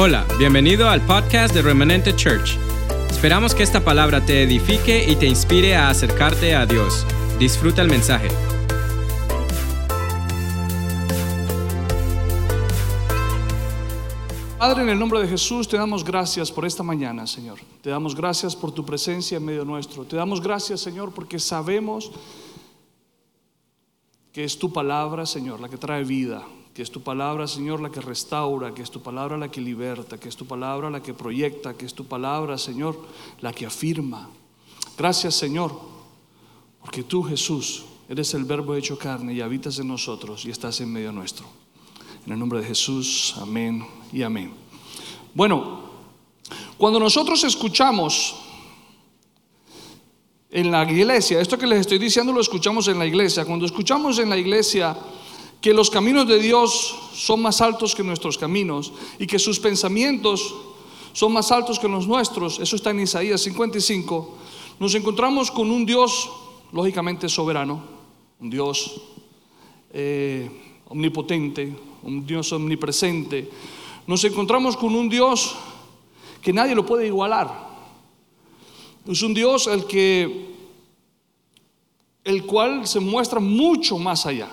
Hola, bienvenido al podcast de Remanente Church. Esperamos que esta palabra te edifique y te inspire a acercarte a Dios. Disfruta el mensaje. Padre, en el nombre de Jesús te damos gracias por esta mañana, Señor. Te damos gracias por tu presencia en medio nuestro. Te damos gracias, Señor, porque sabemos que es tu palabra, Señor, la que trae vida, que es tu palabra, Señor, la que restaura, que es tu palabra la que liberta, que es tu palabra la que proyecta, que es tu palabra, Señor, la que afirma. Gracias, Señor, porque tú, Jesús, eres el verbo hecho carne y habitas en nosotros y estás en medio nuestro. En el nombre de Jesús, amén y amén. Bueno, cuando nosotros escuchamos en la iglesia, esto que les estoy diciendo lo escuchamos en la iglesia, cuando escuchamos en la iglesia que los caminos de Dios son más altos que nuestros caminos y que sus pensamientos son más altos que los nuestros, eso está en Isaías 55, nos encontramos con un Dios lógicamente soberano, un Dios eh, omnipotente, un Dios omnipresente. Nos encontramos con un Dios que nadie lo puede igualar. Es un Dios el que el cual se muestra mucho más allá.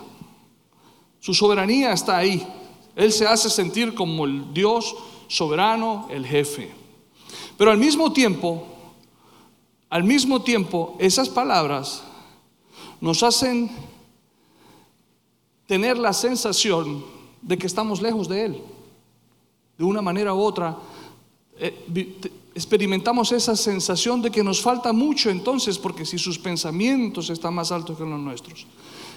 Su soberanía está ahí. Él se hace sentir como el Dios soberano, el jefe. Pero al mismo tiempo, al mismo tiempo, esas palabras nos hacen tener la sensación de que estamos lejos de Él. De una manera u otra, eh, experimentamos esa sensación de que nos falta mucho entonces, porque si sus pensamientos están más altos que los nuestros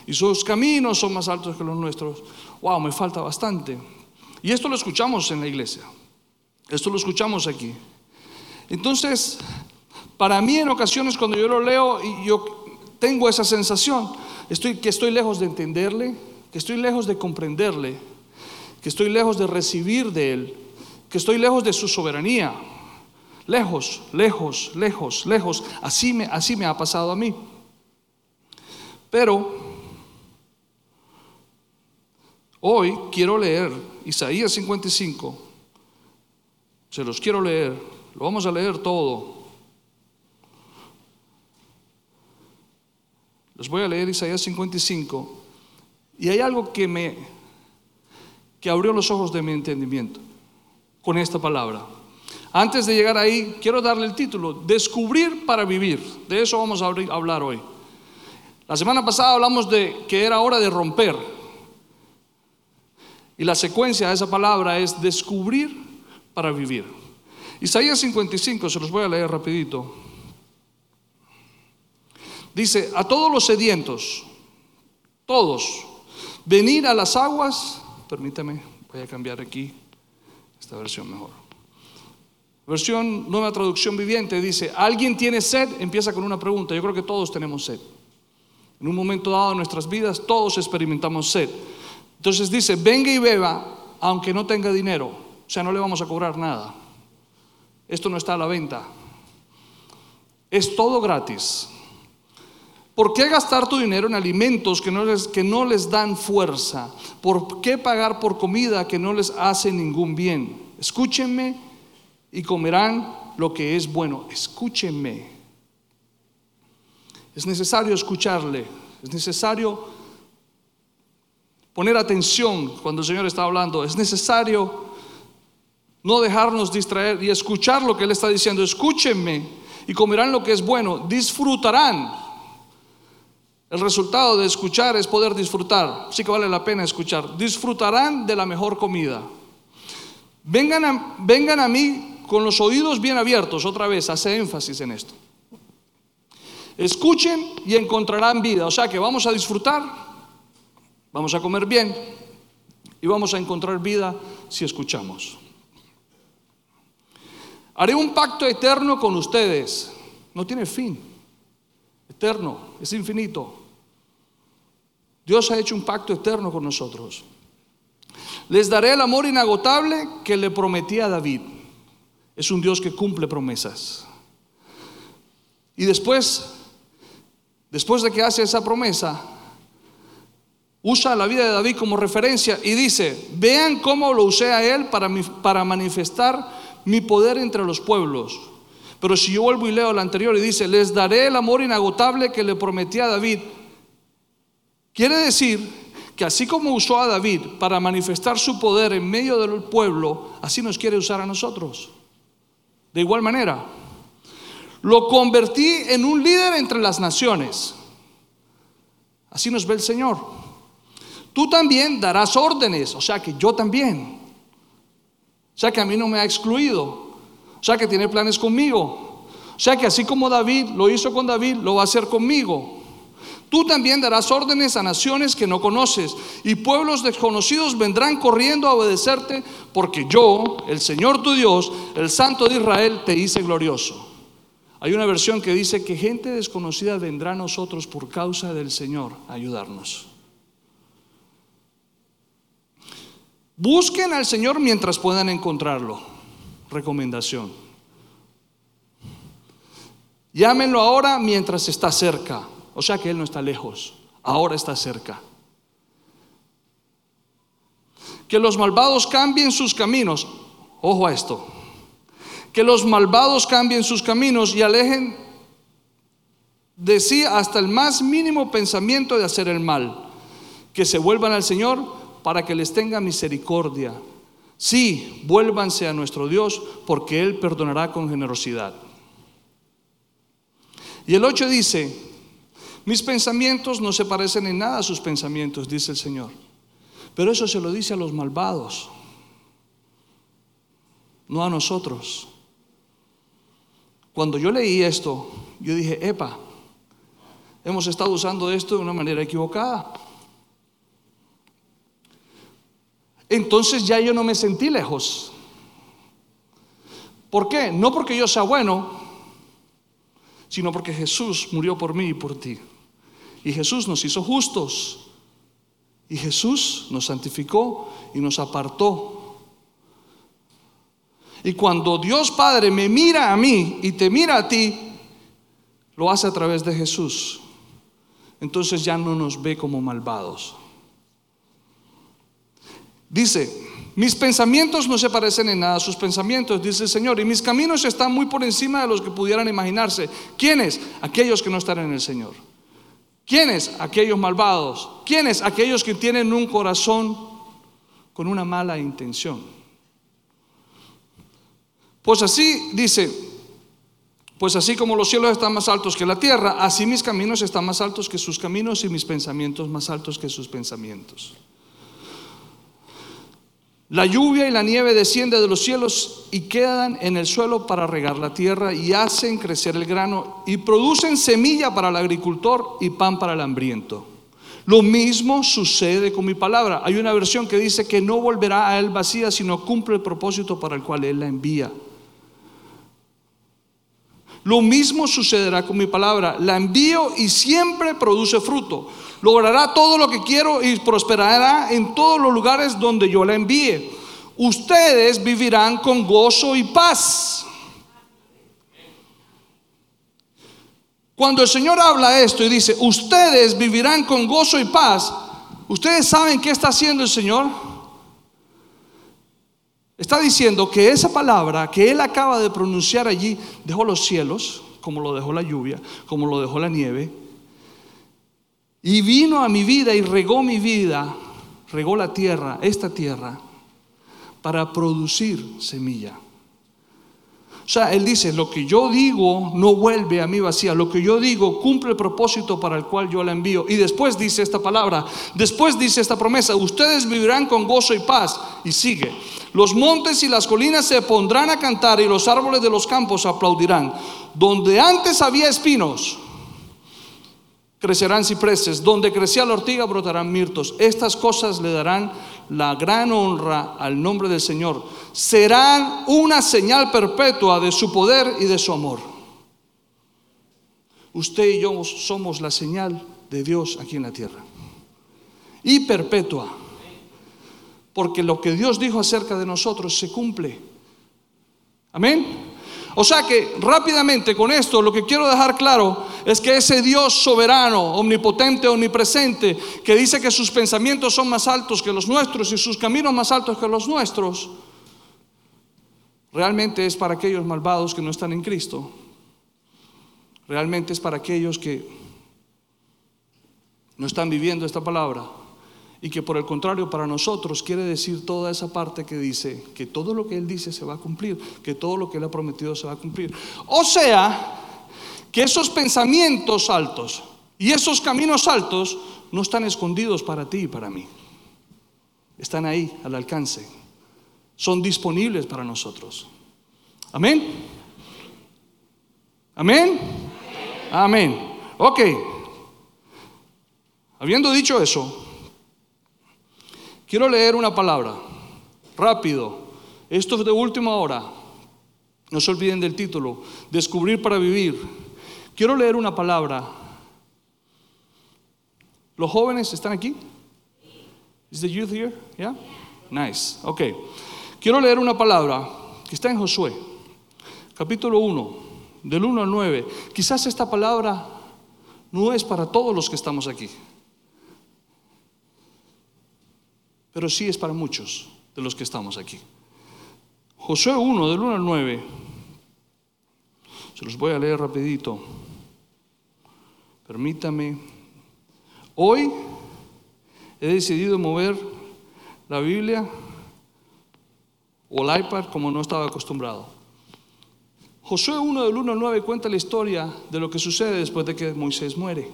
y sus caminos son más altos que los nuestros, wow, me falta bastante. Y esto lo escuchamos en la iglesia, esto lo escuchamos aquí. Entonces, para mí en ocasiones cuando yo lo leo yo tengo esa sensación, estoy, que estoy lejos de entenderle, que estoy lejos de comprenderle, que estoy lejos de recibir de Él, que estoy lejos de su soberanía. Lejos, lejos, lejos, lejos. Así me, así me ha pasado a mí. Pero hoy quiero leer Isaías 55. Se los quiero leer. Lo vamos a leer todo. Les voy a leer Isaías 55. Y hay algo que me que abrió los ojos de mi entendimiento con esta palabra. Antes de llegar ahí, quiero darle el título, Descubrir para vivir. De eso vamos a hablar hoy. La semana pasada hablamos de que era hora de romper. Y la secuencia de esa palabra es descubrir para vivir. Isaías 55, se los voy a leer rapidito. Dice, a todos los sedientos, todos, venir a las aguas, permítame, voy a cambiar aquí esta versión mejor. Versión nueva traducción viviente dice, ¿alguien tiene sed? Empieza con una pregunta. Yo creo que todos tenemos sed. En un momento dado en nuestras vidas todos experimentamos sed. Entonces dice, venga y beba aunque no tenga dinero. O sea, no le vamos a cobrar nada. Esto no está a la venta. Es todo gratis. ¿Por qué gastar tu dinero en alimentos que no, les, que no les dan fuerza? ¿Por qué pagar por comida que no les hace ningún bien? Escúchenme y comerán lo que es bueno. Escúchenme. Es necesario escucharle. Es necesario poner atención cuando el Señor está hablando. Es necesario no dejarnos distraer y escuchar lo que Él está diciendo. Escúchenme y comerán lo que es bueno. Disfrutarán el resultado de escuchar es poder disfrutar. Sí que vale la pena escuchar. Disfrutarán de la mejor comida. Vengan a, vengan a mí con los oídos bien abiertos. Otra vez, hace énfasis en esto. Escuchen y encontrarán vida. O sea que vamos a disfrutar, vamos a comer bien y vamos a encontrar vida si escuchamos. Haré un pacto eterno con ustedes. No tiene fin. Eterno, es infinito. Dios ha hecho un pacto eterno con nosotros. Les daré el amor inagotable que le prometí a David. Es un Dios que cumple promesas. Y después, después de que hace esa promesa, usa la vida de David como referencia y dice, vean cómo lo usé a él para, para manifestar mi poder entre los pueblos. Pero si yo vuelvo y leo la anterior y dice, les daré el amor inagotable que le prometí a David, quiere decir que así como usó a David para manifestar su poder en medio del pueblo, así nos quiere usar a nosotros. De igual manera, lo convertí en un líder entre las naciones. Así nos ve el Señor. Tú también darás órdenes, o sea que yo también. O sea que a mí no me ha excluido. O sea que tiene planes conmigo. O sea que así como David lo hizo con David, lo va a hacer conmigo. Tú también darás órdenes a naciones que no conoces y pueblos desconocidos vendrán corriendo a obedecerte porque yo, el Señor tu Dios, el Santo de Israel, te hice glorioso. Hay una versión que dice que gente desconocida vendrá a nosotros por causa del Señor a ayudarnos. Busquen al Señor mientras puedan encontrarlo. Recomendación. Llámenlo ahora mientras está cerca. O sea que Él no está lejos, ahora está cerca. Que los malvados cambien sus caminos. Ojo a esto. Que los malvados cambien sus caminos y alejen de sí hasta el más mínimo pensamiento de hacer el mal. Que se vuelvan al Señor para que les tenga misericordia. Sí, vuélvanse a nuestro Dios porque Él perdonará con generosidad. Y el 8 dice, mis pensamientos no se parecen en nada a sus pensamientos, dice el Señor. Pero eso se lo dice a los malvados, no a nosotros. Cuando yo leí esto, yo dije, epa, hemos estado usando esto de una manera equivocada. Entonces ya yo no me sentí lejos. ¿Por qué? No porque yo sea bueno, sino porque Jesús murió por mí y por ti. Y Jesús nos hizo justos. Y Jesús nos santificó y nos apartó. Y cuando Dios Padre me mira a mí y te mira a ti, lo hace a través de Jesús. Entonces ya no nos ve como malvados. Dice, mis pensamientos no se parecen en nada a sus pensamientos, dice el Señor, y mis caminos están muy por encima de los que pudieran imaginarse. ¿Quiénes? Aquellos que no están en el Señor. ¿Quiénes? Aquellos malvados. ¿Quiénes? Aquellos que tienen un corazón con una mala intención. Pues así dice, pues así como los cielos están más altos que la tierra, así mis caminos están más altos que sus caminos y mis pensamientos más altos que sus pensamientos. La lluvia y la nieve descienden de los cielos y quedan en el suelo para regar la tierra y hacen crecer el grano y producen semilla para el agricultor y pan para el hambriento. Lo mismo sucede con mi palabra. Hay una versión que dice que no volverá a él vacía, sino cumple el propósito para el cual él la envía. Lo mismo sucederá con mi palabra. La envío y siempre produce fruto logrará todo lo que quiero y prosperará en todos los lugares donde yo la envíe. Ustedes vivirán con gozo y paz. Cuando el Señor habla esto y dice, ustedes vivirán con gozo y paz, ¿ustedes saben qué está haciendo el Señor? Está diciendo que esa palabra que Él acaba de pronunciar allí dejó los cielos, como lo dejó la lluvia, como lo dejó la nieve, y vino a mi vida y regó mi vida, regó la tierra, esta tierra, para producir semilla. O sea, él dice, lo que yo digo no vuelve a mí vacía, lo que yo digo cumple el propósito para el cual yo la envío. Y después dice esta palabra, después dice esta promesa, ustedes vivirán con gozo y paz. Y sigue, los montes y las colinas se pondrán a cantar y los árboles de los campos aplaudirán. Donde antes había espinos, crecerán cipreses, donde crecía la ortiga brotarán mirtos. Estas cosas le darán la gran honra al nombre del Señor. Serán una señal perpetua de su poder y de su amor. Usted y yo somos la señal de Dios aquí en la tierra. Y perpetua. Porque lo que Dios dijo acerca de nosotros se cumple. Amén. O sea que rápidamente con esto lo que quiero dejar claro es que ese Dios soberano, omnipotente, omnipresente, que dice que sus pensamientos son más altos que los nuestros y sus caminos más altos que los nuestros, realmente es para aquellos malvados que no están en Cristo. Realmente es para aquellos que no están viviendo esta palabra y que por el contrario para nosotros quiere decir toda esa parte que dice que todo lo que Él dice se va a cumplir, que todo lo que Él ha prometido se va a cumplir. O sea, que esos pensamientos altos y esos caminos altos no están escondidos para ti y para mí. Están ahí al alcance. Son disponibles para nosotros. Amén. Amén. Amén. Ok. Habiendo dicho eso, Quiero leer una palabra, rápido. Esto es de última hora. No se olviden del título, Descubrir para vivir. Quiero leer una palabra. ¿Los jóvenes están aquí? Is the youth here? Yeah? Nice. Ok. Quiero leer una palabra que está en Josué, capítulo 1, del 1 al 9. Quizás esta palabra no es para todos los que estamos aquí. Pero sí es para muchos de los que estamos aquí. Josué 1, del 1 al 9, se los voy a leer rapidito. Permítame. Hoy he decidido mover la Biblia o el iPad como no estaba acostumbrado. Josué 1 del 1 al 9 cuenta la historia de lo que sucede después de que Moisés muere.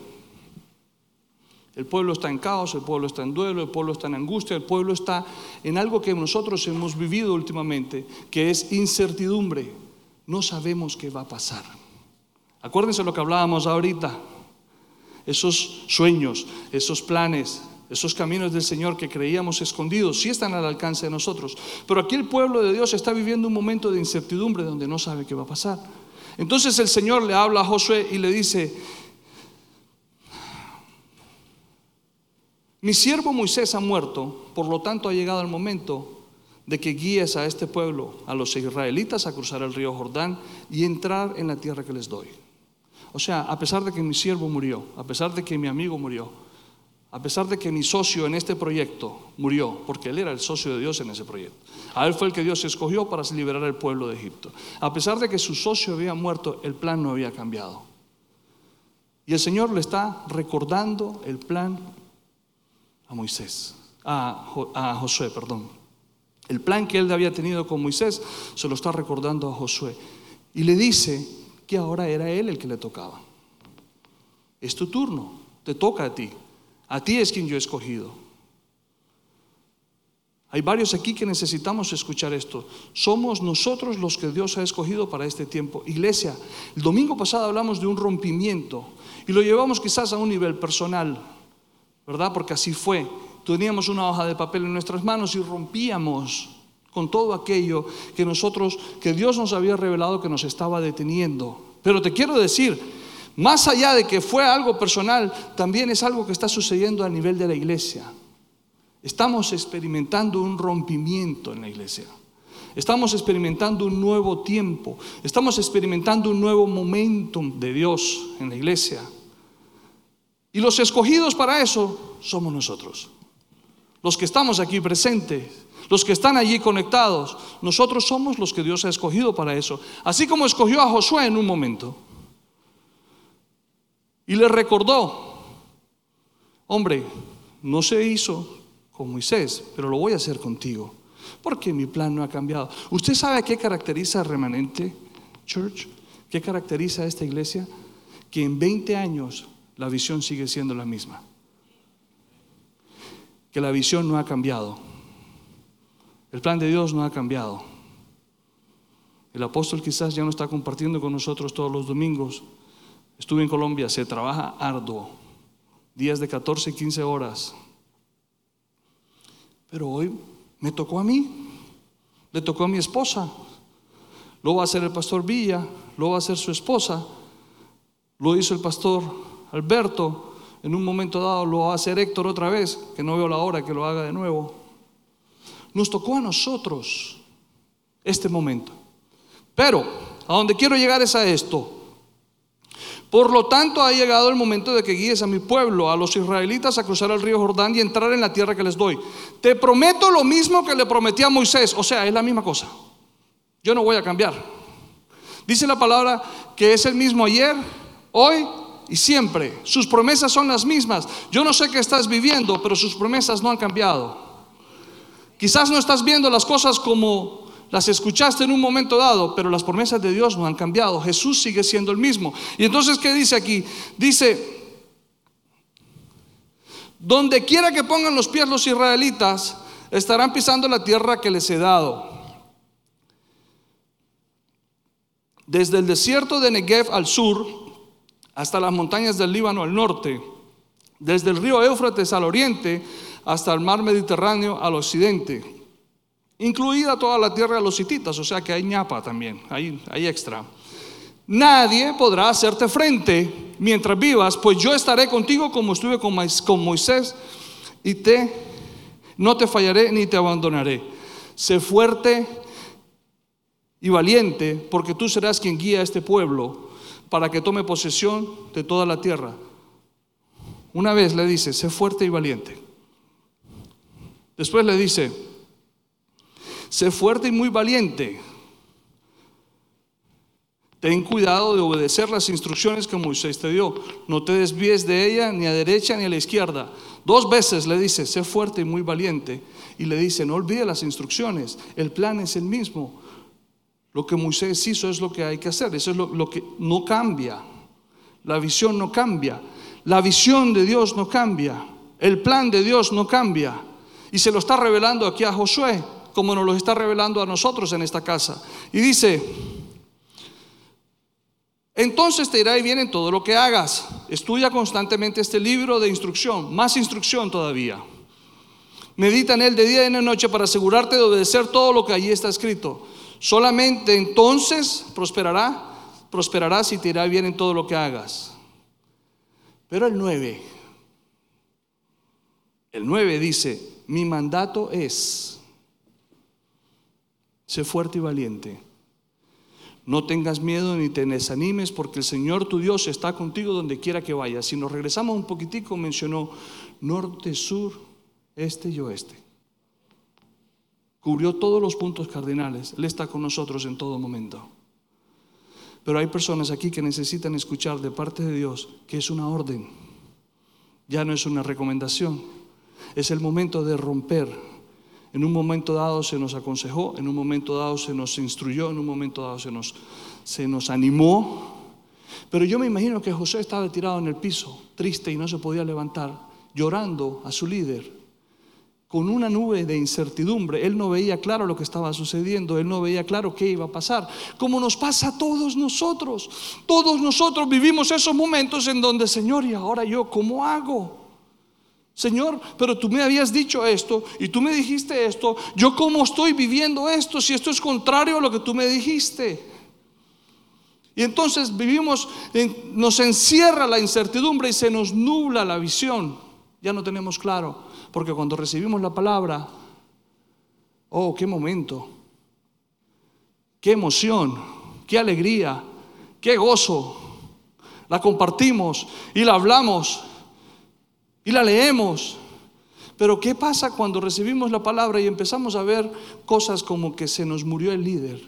El pueblo está en caos, el pueblo está en duelo, el pueblo está en angustia, el pueblo está en algo que nosotros hemos vivido últimamente, que es incertidumbre. No sabemos qué va a pasar. Acuérdense lo que hablábamos ahorita. Esos sueños, esos planes, esos caminos del Señor que creíamos escondidos, sí están al alcance de nosotros. Pero aquí el pueblo de Dios está viviendo un momento de incertidumbre donde no sabe qué va a pasar. Entonces el Señor le habla a Josué y le dice, Mi siervo Moisés ha muerto, por lo tanto ha llegado el momento de que guíes a este pueblo, a los israelitas, a cruzar el río Jordán y entrar en la tierra que les doy. O sea, a pesar de que mi siervo murió, a pesar de que mi amigo murió, a pesar de que mi socio en este proyecto murió, porque él era el socio de Dios en ese proyecto. A él fue el que Dios escogió para liberar al pueblo de Egipto. A pesar de que su socio había muerto, el plan no había cambiado. Y el Señor le está recordando el plan a Moisés, a, Josué, perdón. El plan que él había tenido con Moisés se lo está recordando a Josué. Y le dice que ahora era él el que le tocaba. Es tu turno, te toca a ti. A ti es quien yo he escogido. Hay varios aquí que necesitamos escuchar esto. Somos nosotros los que Dios ha escogido para este tiempo. Iglesia, el domingo pasado hablamos de un rompimiento y lo llevamos quizás a un nivel personal. ¿Verdad? Porque así fue. Teníamos una hoja de papel en nuestras manos y rompíamos con todo aquello que nosotros, que Dios nos había revelado que nos estaba deteniendo. Pero te quiero decir, más allá de que fue algo personal, también es algo que está sucediendo a nivel de la iglesia. Estamos experimentando un rompimiento en la iglesia. Estamos experimentando un nuevo tiempo. Estamos experimentando un nuevo momentum de Dios en la iglesia. Y los escogidos para eso somos nosotros. Los que estamos aquí presentes, los que están allí conectados, nosotros somos los que Dios ha escogido para eso. Así como escogió a Josué en un momento. Y le recordó, hombre, no se hizo con Moisés, pero lo voy a hacer contigo. Porque mi plan no ha cambiado. ¿Usted sabe qué caracteriza a Remanente Church? ¿Qué caracteriza a esta iglesia? Que en 20 años la visión sigue siendo la misma. Que la visión no ha cambiado. El plan de Dios no ha cambiado. El apóstol quizás ya no está compartiendo con nosotros todos los domingos. Estuve en Colombia, se trabaja arduo, días de 14 y 15 horas. Pero hoy me tocó a mí, le tocó a mi esposa, lo va a hacer el pastor Villa, lo va a hacer su esposa, lo hizo el pastor Alberto, en un momento dado lo va a hacer Héctor otra vez, que no veo la hora que lo haga de nuevo. Nos tocó a nosotros este momento. Pero A donde quiero llegar es a esto. Por lo tanto, ha llegado el momento de que guíes a mi pueblo, a los israelitas, a cruzar el río Jordán y entrar en la tierra que les doy. Te prometo lo mismo que le prometí a Moisés. O sea, es la misma cosa. Yo no voy a cambiar. Dice la palabra que es el mismo ayer, hoy y siempre. Sus promesas son las mismas. Yo no sé qué estás viviendo, pero sus promesas no han cambiado. Quizás no estás viendo las cosas como las escuchaste en un momento dado, pero las promesas de Dios no han cambiado. Jesús sigue siendo el mismo. Y entonces, ¿qué dice aquí? Dice, donde quiera que pongan los pies los israelitas, estarán pisando la tierra que les he dado. Desde el desierto de Negev al sur, hasta las montañas del Líbano al norte, desde el río Éufrates al oriente, hasta el mar Mediterráneo al occidente, incluida toda la tierra de los hititas, o sea que hay ñapa también, hay, hay extra. Nadie podrá hacerte frente mientras vivas, pues yo estaré contigo como estuve con Moisés y te no te fallaré ni te abandonaré. Sé fuerte y valiente, porque tú serás quien guía a este pueblo para que tome posesión de toda la tierra. Una vez le dice, sé fuerte y valiente. Después le dice, sé fuerte y muy valiente. Ten cuidado de obedecer las instrucciones que Moisés te dio. No te desvíes de ella ni a derecha ni a la izquierda. Dos veces le dice, sé fuerte y muy valiente. Y le dice, no olvide las instrucciones. El plan es el mismo. Lo que Moisés hizo es lo que hay que hacer. Eso es lo, que no cambia. La visión no cambia. La visión de Dios no cambia. El plan de Dios no cambia. Y se lo está revelando aquí a Josué, como nos lo está revelando a nosotros en esta casa. Y dice, entonces te irá y bien en todo lo que hagas. Estudia constantemente este libro de instrucción, más instrucción todavía. Medita en él de día y de noche para asegurarte de obedecer todo lo que allí está escrito. Solamente entonces prosperará, prosperarás y te irá bien en todo lo que hagas. Pero el 9, el 9 dice, mi mandato es, sé fuerte y valiente. No tengas miedo ni te desanimes porque el Señor tu Dios está contigo donde quiera que vayas. Si nos regresamos un poquitico, mencionó norte, sur, este y oeste. Cubrió todos los puntos cardinales. Él está con nosotros en todo momento. Pero hay personas aquí que necesitan escuchar de parte de Dios que es una orden. Ya no es una recomendación. Es el momento de romper. En un momento dado se nos aconsejó, en un momento dado se nos instruyó, en un momento dado se nos, se nos animó. Pero yo me imagino que José estaba tirado en el piso, triste y no se podía levantar, llorando a su líder, con una nube de incertidumbre. Él no veía claro lo que estaba sucediendo, él no veía claro qué iba a pasar. Como nos pasa a todos nosotros. Todos nosotros vivimos esos momentos en donde, Señor, ¿y ahora yo cómo hago? Señor, pero tú me habías dicho esto y tú me dijiste esto. Yo cómo estoy viviendo esto si esto es contrario a lo que tú me dijiste. Y entonces vivimos, nos encierra la incertidumbre y se nos nubla la visión. Ya no tenemos claro, porque cuando recibimos la palabra, oh, qué momento, qué emoción, qué alegría, qué gozo. La compartimos y la hablamos y la leemos. Pero ¿qué pasa cuando recibimos la palabra y empezamos a ver cosas como que se nos murió el líder?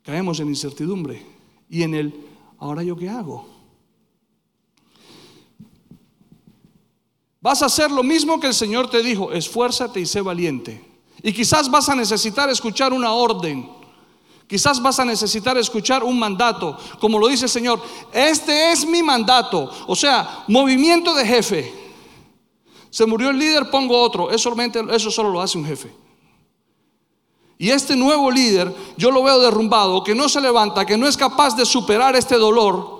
Caemos en incertidumbre y en el, ¿ahora yo qué hago? Vas a hacer lo mismo que el Señor te dijo, esfuérzate y sé valiente. Y quizás vas a necesitar escuchar una orden. Quizás vas a necesitar escuchar un mandato, como lo dice el Señor. Este es mi mandato. O sea, movimiento de jefe. Se murió el líder, pongo otro. Eso, solamente, eso solo lo hace un jefe. Y este nuevo líder, yo lo veo derrumbado, que no se levanta, que no es capaz de superar este dolor.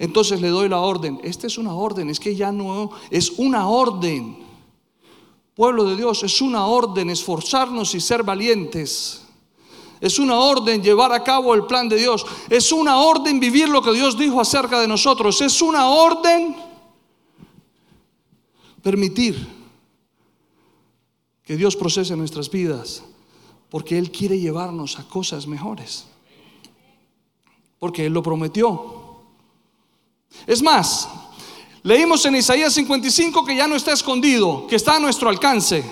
Entonces le doy la orden. Esta es una orden, es que ya no es una orden. Pueblo de Dios, es una orden esforzarnos y ser valientes. Es una orden llevar a cabo el plan de Dios. Es una orden vivir lo que Dios dijo acerca de nosotros. Es una orden permitir que Dios procese nuestras vidas Porque Él quiere llevarnos a cosas mejores. Porque Él lo prometió. Es más, leímos en Isaías 55 que ya no está escondido, que está a nuestro alcance.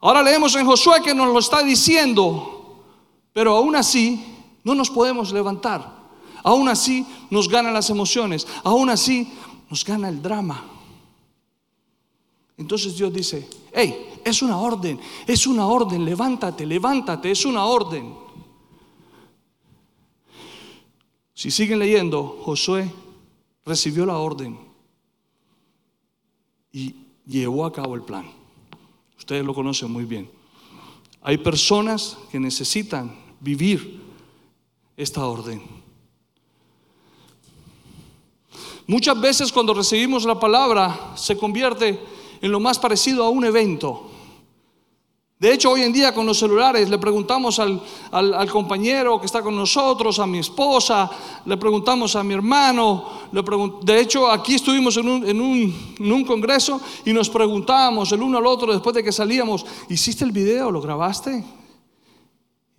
Ahora leemos en Josué que nos lo está diciendo, pero aún así no nos podemos levantar. Aún así nos ganan las emociones, aún así nos gana el drama. Entonces Dios dice, hey, es una orden, es una orden, levántate, levántate, es una orden. Si siguen leyendo, Josué recibió la orden y llevó a cabo el plan. Ustedes lo conocen muy bien. Hay personas que necesitan vivir esta orden. Muchas veces cuando recibimos la palabra se convierte en lo más parecido a un evento. De hecho, hoy en día con los celulares le preguntamos al, compañero que está con nosotros, a mi esposa, le preguntamos a mi hermano. de hecho, aquí estuvimos en un, en, un, congreso y nos preguntábamos el uno al otro después de que salíamos, ¿hiciste el video? ¿Lo grabaste?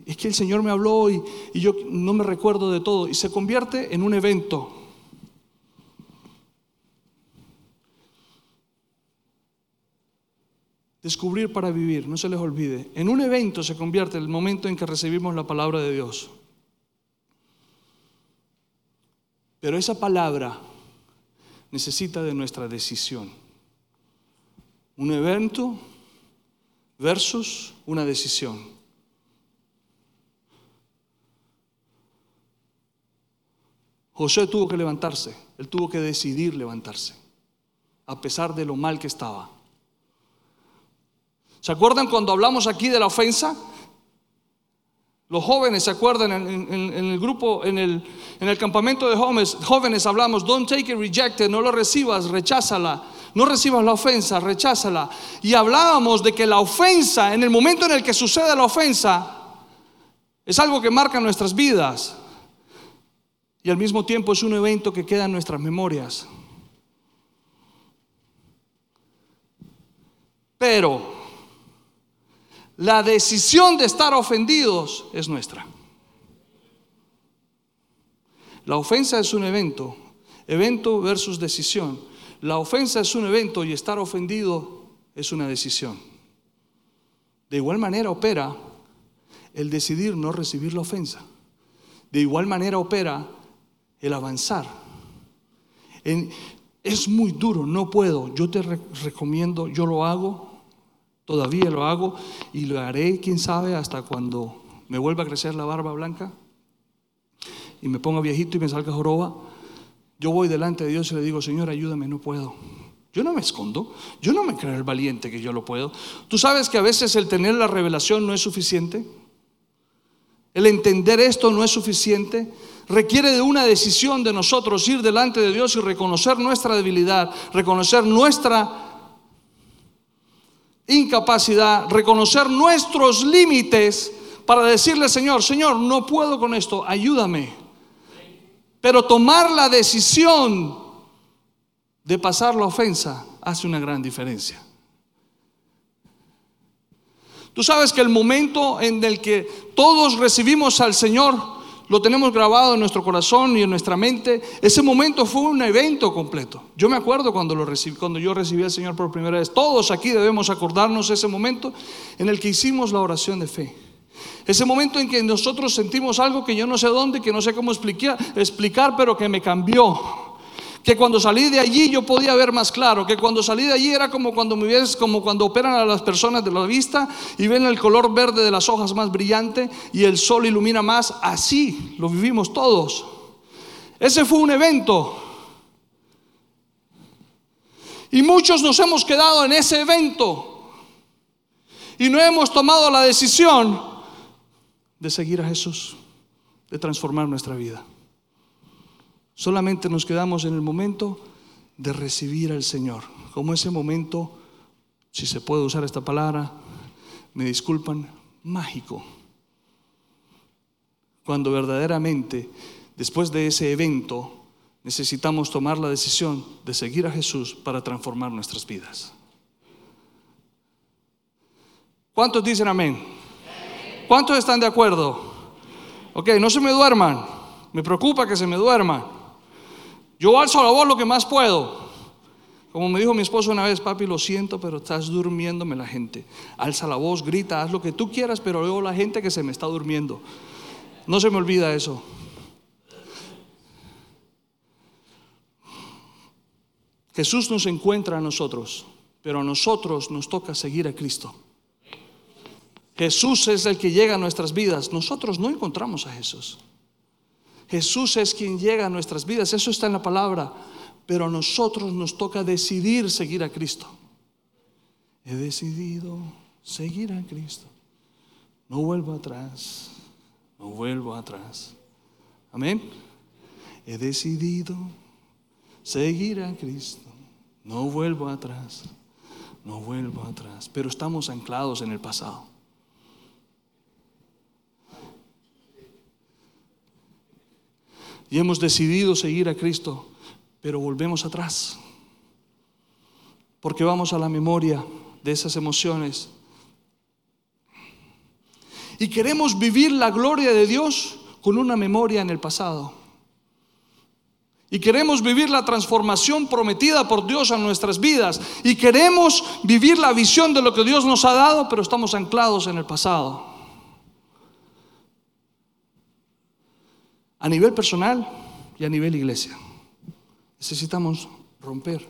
Es que el Señor me habló y yo no me recuerdo de todo. Y se convierte en un evento. Descubrir para vivir, no se les olvide. En un evento se convierte el momento en que recibimos la palabra de Dios. Pero esa palabra necesita de nuestra decisión. Un evento versus una decisión. José tuvo que levantarse, él tuvo que decidir levantarse, a pesar de lo mal que estaba. ¿Se acuerdan cuando hablamos aquí de la ofensa? Los jóvenes se acuerdan en, el grupo, en el, en el, campamento de jóvenes, jóvenes hablamos, don't take it, reject it, no lo recibas, recházala. No recibas la ofensa, recházala. Y hablábamos de que la ofensa, en el momento en el que sucede la ofensa, es algo que marca nuestras vidas. Y al mismo tiempo es un evento que queda en nuestras memorias. Pero la decisión de estar ofendidos es nuestra. La ofensa es un evento, evento versus decisión. La ofensa es un evento y estar ofendido es una decisión. De igual manera opera el decidir no recibir la ofensa. De igual manera opera el avanzar. es muy duro, no puedo. Yo te recomiendo, yo lo hago, Todavía lo hago y lo haré, quién sabe, hasta cuando me vuelva a crecer la barba blanca y me ponga viejito y me salga joroba. Yo voy delante de Dios y le digo, Señor, ayúdame, no puedo. Yo no me escondo, yo no me creo el valiente que yo lo puedo. Tú sabes que a veces el tener la revelación no es suficiente. El entender esto no es suficiente. Requiere de una decisión de nosotros ir delante de Dios y reconocer nuestra debilidad, reconocer nuestra incapacidad, reconocer nuestros límites para decirle, Señor, Señor, no puedo con esto, ayúdame. Pero tomar la decisión de pasar la ofensa hace una gran diferencia. Tú sabes que el momento en el que todos recibimos al Señor, lo tenemos grabado en nuestro corazón y en nuestra mente. Ese momento fue un evento completo. Yo me acuerdo cuando, yo recibí al Señor por primera vez. Todos aquí debemos acordarnos ese momento en el que hicimos la oración de fe. Ese momento en que nosotros sentimos algo que yo no sé dónde, que no sé cómo explicar, explicar pero que me cambió que cuando salí de allí yo podía ver más claro, que cuando salí de allí era como cuando me ves, como cuando operan a las personas de la vista y ven el color verde de las hojas más brillante y el sol ilumina más, así lo vivimos todos. Ese fue un evento. Y muchos nos hemos quedado en ese evento y no hemos tomado la decisión de seguir a Jesús, de transformar nuestra vida. Solamente nos quedamos en el momento de recibir al Señor, como ese momento, si se puede usar esta palabra, me disculpan, mágico. Cuando verdaderamente, después de ese evento, necesitamos tomar la decisión de seguir a Jesús para transformar nuestras vidas. ¿Cuántos dicen amén? ¿Cuántos están de acuerdo? Ok, no se me duerman. Me preocupa que se me duerman. Yo alzo la voz lo que más puedo. Como me dijo mi esposo una vez, papi, lo siento, pero estás durmiéndome la gente. Alza la voz, grita, haz lo que tú quieras, pero veo la gente que se me está durmiendo. No se me olvida eso. Jesús nos encuentra a nosotros, pero a nosotros nos toca seguir a Cristo. Jesús es el que llega a nuestras vidas. Nosotros no encontramos a Jesús. Jesús es quien llega a nuestras vidas. Eso está en la palabra. Pero a nosotros nos toca decidir seguir a Cristo. He decidido seguir a Cristo. No vuelvo atrás. No vuelvo atrás. Amén. He decidido seguir a Cristo. No vuelvo atrás. No vuelvo atrás. Pero estamos anclados en el pasado. Y hemos decidido seguir a Cristo, pero volvemos atrás. Porque vamos a la memoria de esas emociones. Y queremos vivir la gloria de Dios con una memoria en el pasado. Y queremos vivir la transformación prometida por Dios a nuestras vidas. Y queremos vivir la visión de lo que Dios nos ha dado, pero estamos anclados en el pasado. A nivel personal y a nivel iglesia. Necesitamos romper.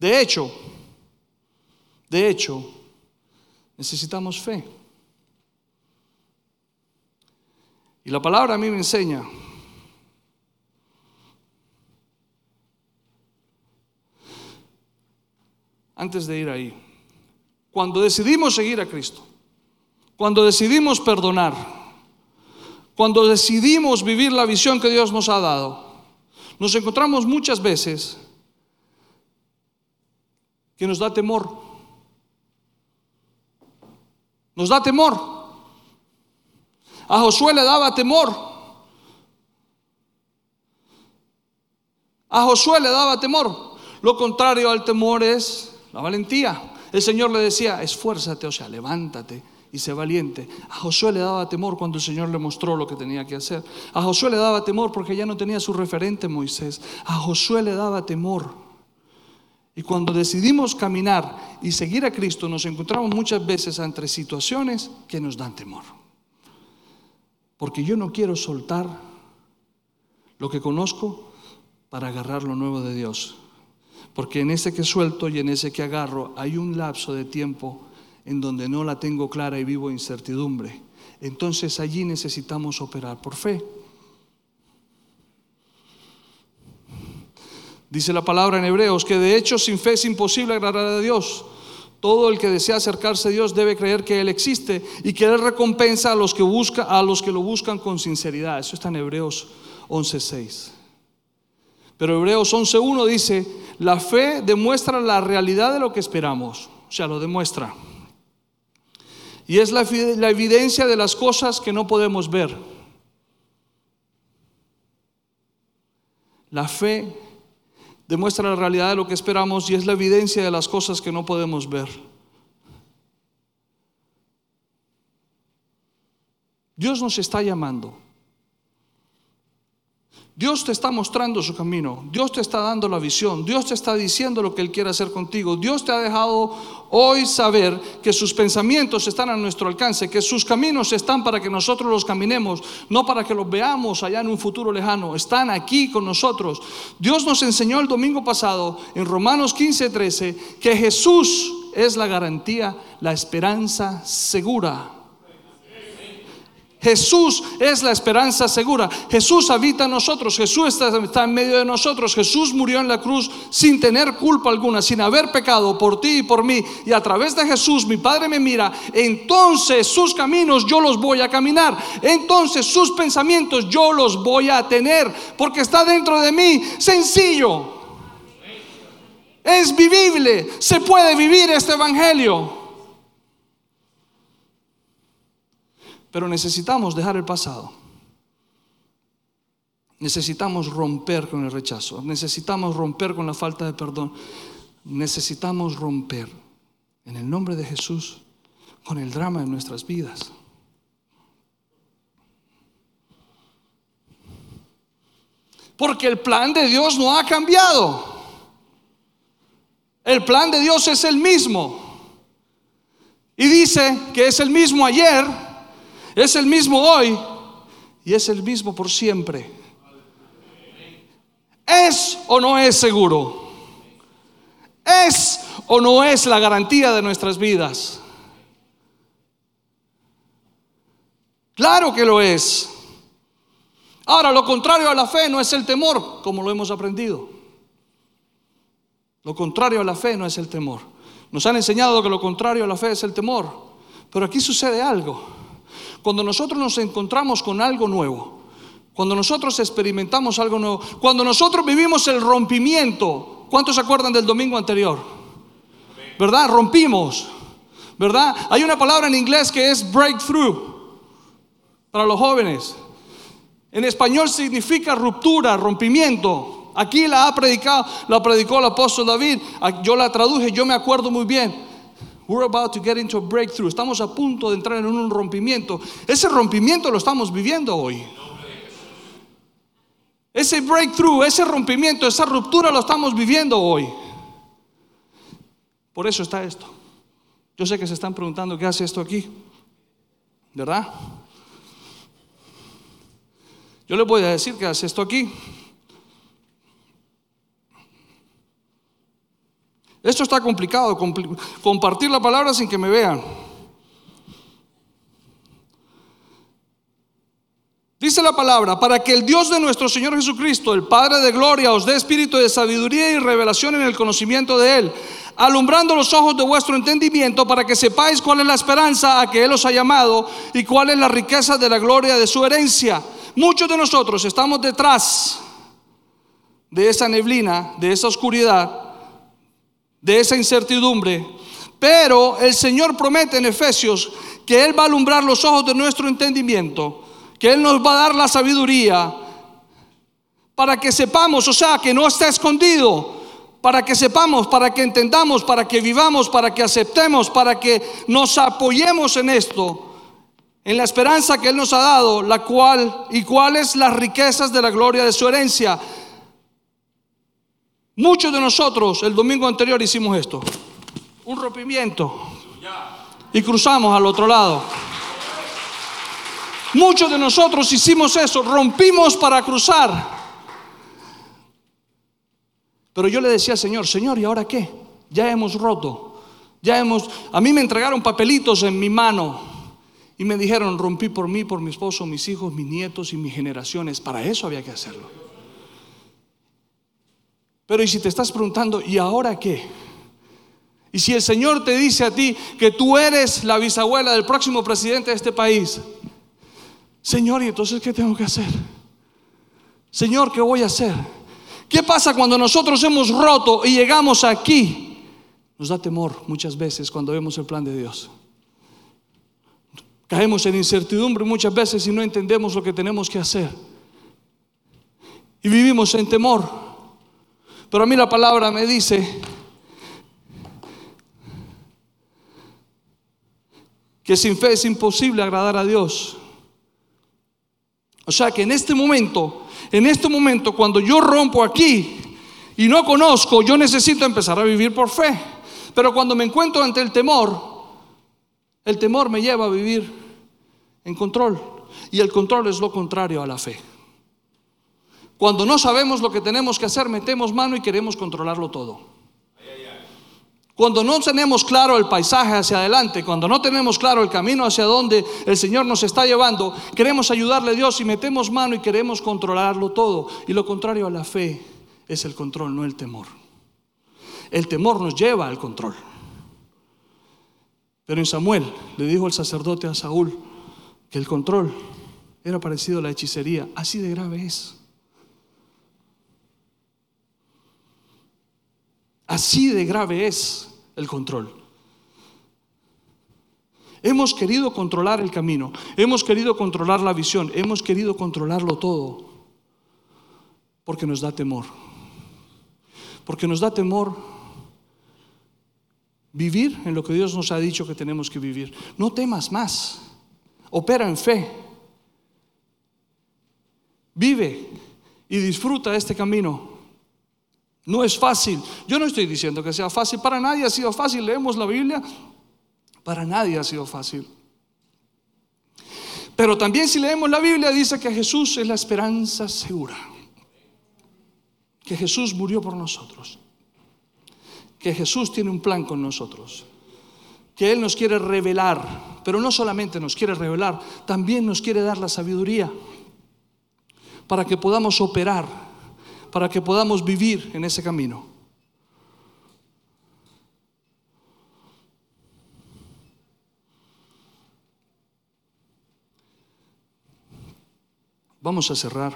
De hecho, de hecho, necesitamos fe. Y la palabra a mí me enseña antes de ir ahí. Cuando decidimos seguir a Cristo, cuando decidimos perdonar, cuando decidimos vivir la visión que Dios nos ha dado, nos encontramos muchas veces que nos da temor. Nos da temor. A Josué le daba temor. A Josué le daba temor. Lo contrario al temor es la valentía. El Señor le decía, esfuérzate, o sea, levántate y sé valiente. A Josué le daba temor cuando el Señor le mostró lo que tenía que hacer. A Josué le daba temor porque ya no tenía su referente Moisés. A Josué le daba temor. Y cuando decidimos caminar y seguir a Cristo, nos encontramos muchas veces entre situaciones que nos dan temor. Porque yo no quiero soltar lo que conozco para agarrar lo nuevo de Dios. Porque en ese que suelto y en ese que agarro hay un lapso de tiempo en donde no la tengo clara y vivo incertidumbre. Entonces allí necesitamos operar por fe. Dice la palabra en Hebreos que de hecho sin fe es imposible agradar a Dios. Todo el que desea acercarse a Dios debe creer que Él existe y que Él recompensa a los que, busca, a los que lo buscan con sinceridad. Eso está en Hebreos 11.6. Pero Hebreos 11.1 dice, la fe demuestra la realidad de lo que esperamos, o sea, lo demuestra. Y es la, la evidencia de las cosas que no podemos ver. La fe demuestra la realidad de lo que esperamos y es la evidencia de las cosas que no podemos ver. Dios nos está llamando Dios te está mostrando su camino, Dios te está dando la visión, Dios te está diciendo lo que Él quiere hacer contigo, Dios te ha dejado hoy saber que sus pensamientos están a nuestro alcance, que sus caminos están para que nosotros los caminemos, no para que los veamos allá en un futuro lejano, están aquí con nosotros. Dios nos enseñó el domingo pasado en Romanos 15, 13 que Jesús es la garantía, la esperanza segura Jesús es la esperanza segura. Jesús habita en nosotros. Jesús está, en medio de nosotros. Jesús murió en la cruz sin tener culpa alguna, sin haber pecado por ti y por mí. Y a través de Jesús mi Padre me mira. Entonces sus caminos yo los voy a caminar. Entonces sus pensamientos yo los voy a tener. Porque está dentro de mí. Sencillo. Es vivible. Se puede vivir este evangelio. Pero necesitamos dejar el pasado. Necesitamos romper con el rechazo, necesitamos romper con la falta de perdón, necesitamos romper en el nombre de Jesús con el drama de nuestras vidas. Porque el plan de Dios no ha cambiado. El plan de Dios es el mismo. Y dice que es el mismo ayer, es el mismo hoy y es el mismo por siempre. ¿Es o no es seguro? ¿Es o no es la garantía de nuestras vidas? Claro que lo es. Ahora, lo contrario a la fe no es el temor, como lo hemos aprendido. Lo contrario a la fe no es el temor. Nos han enseñado que lo contrario a la fe es el temor. Pero aquí sucede algo. Cuando nosotros nos encontramos con algo nuevo, cuando nosotros experimentamos algo nuevo, cuando nosotros vivimos el rompimiento, ¿cuántos se acuerdan del domingo anterior? ¿Verdad? Rompimos. ¿Verdad? Hay una palabra en inglés que es breakthrough para los jóvenes. En español significa ruptura, rompimiento. Aquí la ha predicado, la predicó el apóstol David. Yo la traduje, yo me acuerdo muy bien. We're about to get into a breakthrough. Estamos a punto de entrar en un rompimiento. Ese rompimiento lo estamos viviendo hoy. Ese breakthrough, ese rompimiento, esa ruptura lo estamos viviendo hoy. Por eso está esto. Yo sé que se están preguntando qué hace esto aquí. ¿Verdad? Yo les voy a decir que hace esto aquí. Esto está complicado, compartir la palabra sin que me vean. Dice la palabra, para que el Dios de nuestro Señor Jesucristo, el Padre de Gloria, os dé espíritu de sabiduría y revelación en el conocimiento de Él, alumbrando los ojos de vuestro entendimiento para que sepáis cuál es la esperanza a que Él os ha llamado y cuál es la riqueza de la gloria de su herencia Muchos de nosotros estamos detrás de esa neblina, de esa oscuridad, de esa incertidumbre, pero el Señor promete en Efesios que Él va a alumbrar los ojos de nuestro entendimiento, que Él nos va a dar la sabiduría para que sepamos, o sea, que no está escondido, para que sepamos, para que entendamos, para que vivamos, para que aceptemos, para que nos apoyemos en esto en la esperanza que Él nos ha dado, la cual y cuáles las riquezas de la gloria de su herencia. Muchos de nosotros el domingo anterior hicimos esto, un rompimiento, y cruzamos al otro lado. Muchos de nosotros hicimos eso, rompimos para cruzar. Pero yo le decía, Señor, Señor, ¿y ahora qué? Ya hemos roto. Ya hemos, a mí me entregaron papelitos en mi mano y me dijeron, rompí por mí, por mi esposo, mis hijos, mis nietos y mis generaciones. Para eso había que hacerlo. Pero y si te estás preguntando, ¿y ahora qué? Y si el Señor te dice a ti que tú eres la bisabuela del próximo presidente de este país, Señor, ¿y entonces qué tengo que hacer? Señor, ¿qué voy a hacer? ¿Qué pasa cuando nosotros hemos roto y llegamos aquí? Nos da temor muchas veces cuando vemos el plan de Dios. Caemos en incertidumbre muchas veces y no entendemos lo que tenemos que hacer. Y vivimos en temor. Pero a mí la palabra me dice que sin fe es imposible agradar a Dios. O sea que en este momento, en este momento, cuando yo rompo aquí y no conozco, yo necesito empezar a vivir por fe. Pero cuando me encuentro ante el temor, el temor me lleva a vivir en control. Y el control es lo contrario a la fe. Cuando no sabemos lo que tenemos que hacer, metemos mano y queremos controlarlo todo. Cuando no tenemos claro el paisaje hacia adelante, cuando no tenemos claro el camino hacia donde el Señor nos está llevando, queremos ayudarle a Dios y metemos mano y queremos controlarlo todo. Y lo contrario a la fe es el control, no el temor. El temor nos lleva al control. Pero en Samuel le dijo el sacerdote a Saúl que el control era parecido a la hechicería. Así de grave es. Así de grave es el control. Hemos querido controlar el camino, hemos querido controlar la visión, hemos querido controlarlo todo. Porque nos da temor. Porque nos da temor vivir en lo que Dios nos ha dicho que tenemos que vivir. No temas más. Opera en fe. Vive y disfruta este camino. No es fácil. Yo no estoy diciendo que sea fácil. Para nadie ha sido fácil. Leemos la Biblia. Para nadie ha sido fácil. Pero también si leemos la Biblia dice que Jesús es la esperanza segura. Que Jesús murió por nosotros. Que Jesús tiene un plan con nosotros. Que Él nos quiere revelar. Pero no solamente nos quiere revelar, también nos quiere dar la sabiduría para que podamos operar, para que podamos vivir en ese camino. Vamos a cerrar.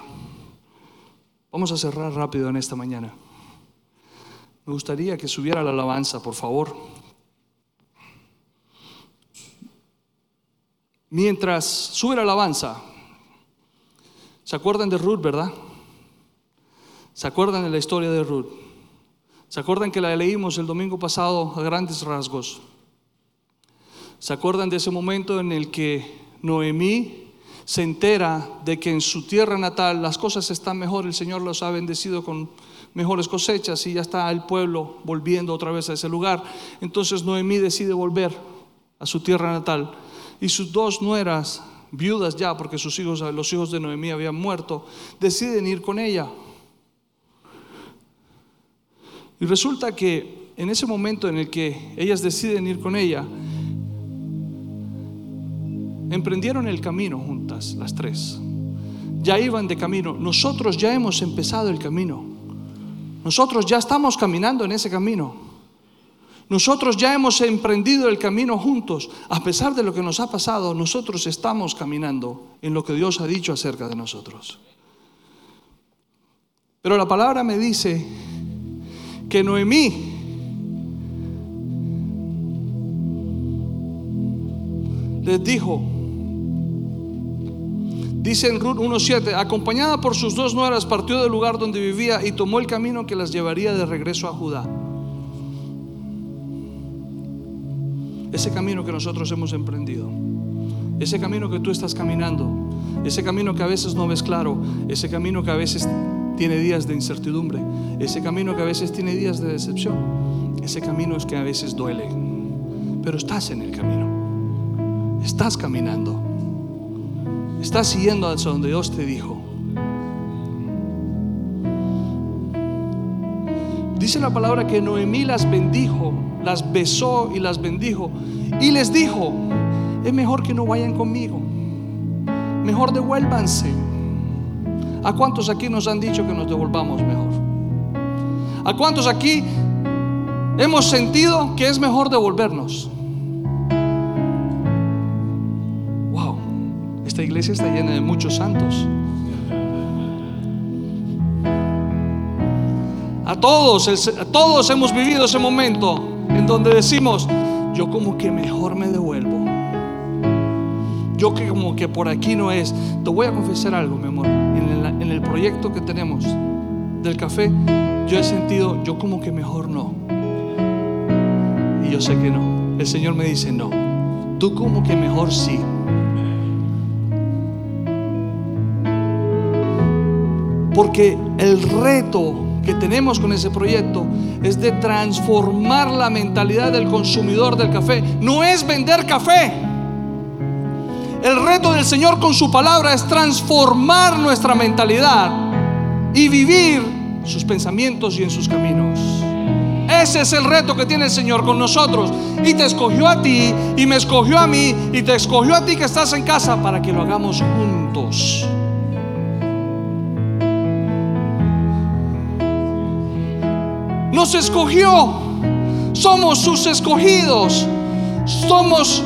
Vamos a cerrar rápido en esta mañana. Me gustaría que subiera la alabanza, por favor. Mientras sube la alabanza, ¿se acuerdan de Ruth, verdad? ¿Se acuerdan de la historia de Ruth? ¿Se acuerdan que la leímos el domingo pasado a grandes rasgos? ¿Se acuerdan de ese momento en el que Noemí se entera de que en su tierra natal las cosas están mejor, el Señor los ha bendecido con mejores cosechas y ya está el pueblo volviendo otra vez a ese lugar. Entonces Noemí decide volver a su tierra natal y sus dos nueras, viudas ya, porque sus hijos, los hijos de Noemí habían muerto, deciden ir con ella. Y resulta que en ese momento en el que ellas deciden ir con ella, emprendieron el camino juntas, las tres. Ya iban de camino. Nosotros ya hemos empezado el camino. Nosotros ya estamos caminando en ese camino. Nosotros ya hemos emprendido el camino juntos. A pesar de lo que nos ha pasado, nosotros estamos caminando en lo que Dios ha dicho acerca de nosotros. Pero la palabra me dice que Noemí les dijo, Dice en Ruth 1.7, acompañada por sus dos nueras, partió del lugar donde vivía y tomó el camino que las llevaría de regreso a Judá. Ese camino que nosotros hemos emprendido, ese camino que tú estás caminando, ese camino que a veces no ves claro, ese camino que a veces tiene días de incertidumbre, ese camino que a veces tiene días de decepción, ese camino es que a veces duele, pero estás en el camino, estás caminando. Estás siguiendo hacia donde Dios te dijo. Dice la palabra que Noemí las bendijo, las besó y las bendijo. Y les dijo, es mejor que no vayan conmigo. Mejor devuélvanse. ¿A cuántos aquí nos han dicho que nos devolvamos mejor? ¿A cuántos aquí hemos sentido que es mejor devolvernos? Esta iglesia está llena de muchos santos. A todos, a todos hemos vivido ese momento en donde decimos, yo como que mejor me devuelvo. Yo que como que por aquí no es. Te voy a confesar algo, mi amor. El proyecto que tenemos del café, yo he sentido, yo como que mejor no. Y yo sé que no. El Señor me dice, no. Tú como que mejor sí. Porque el reto que tenemos con ese proyecto es de transformar la mentalidad del consumidor del café. No es vender café. El reto del Señor con su palabra es transformar nuestra mentalidad y vivir sus pensamientos y en sus caminos. Ese es el reto que tiene el Señor con nosotros. Y te escogió a ti, y me escogió a mí, y te escogió a ti que estás en casa para que lo hagamos juntos. nos escogió. Somos sus escogidos. Somos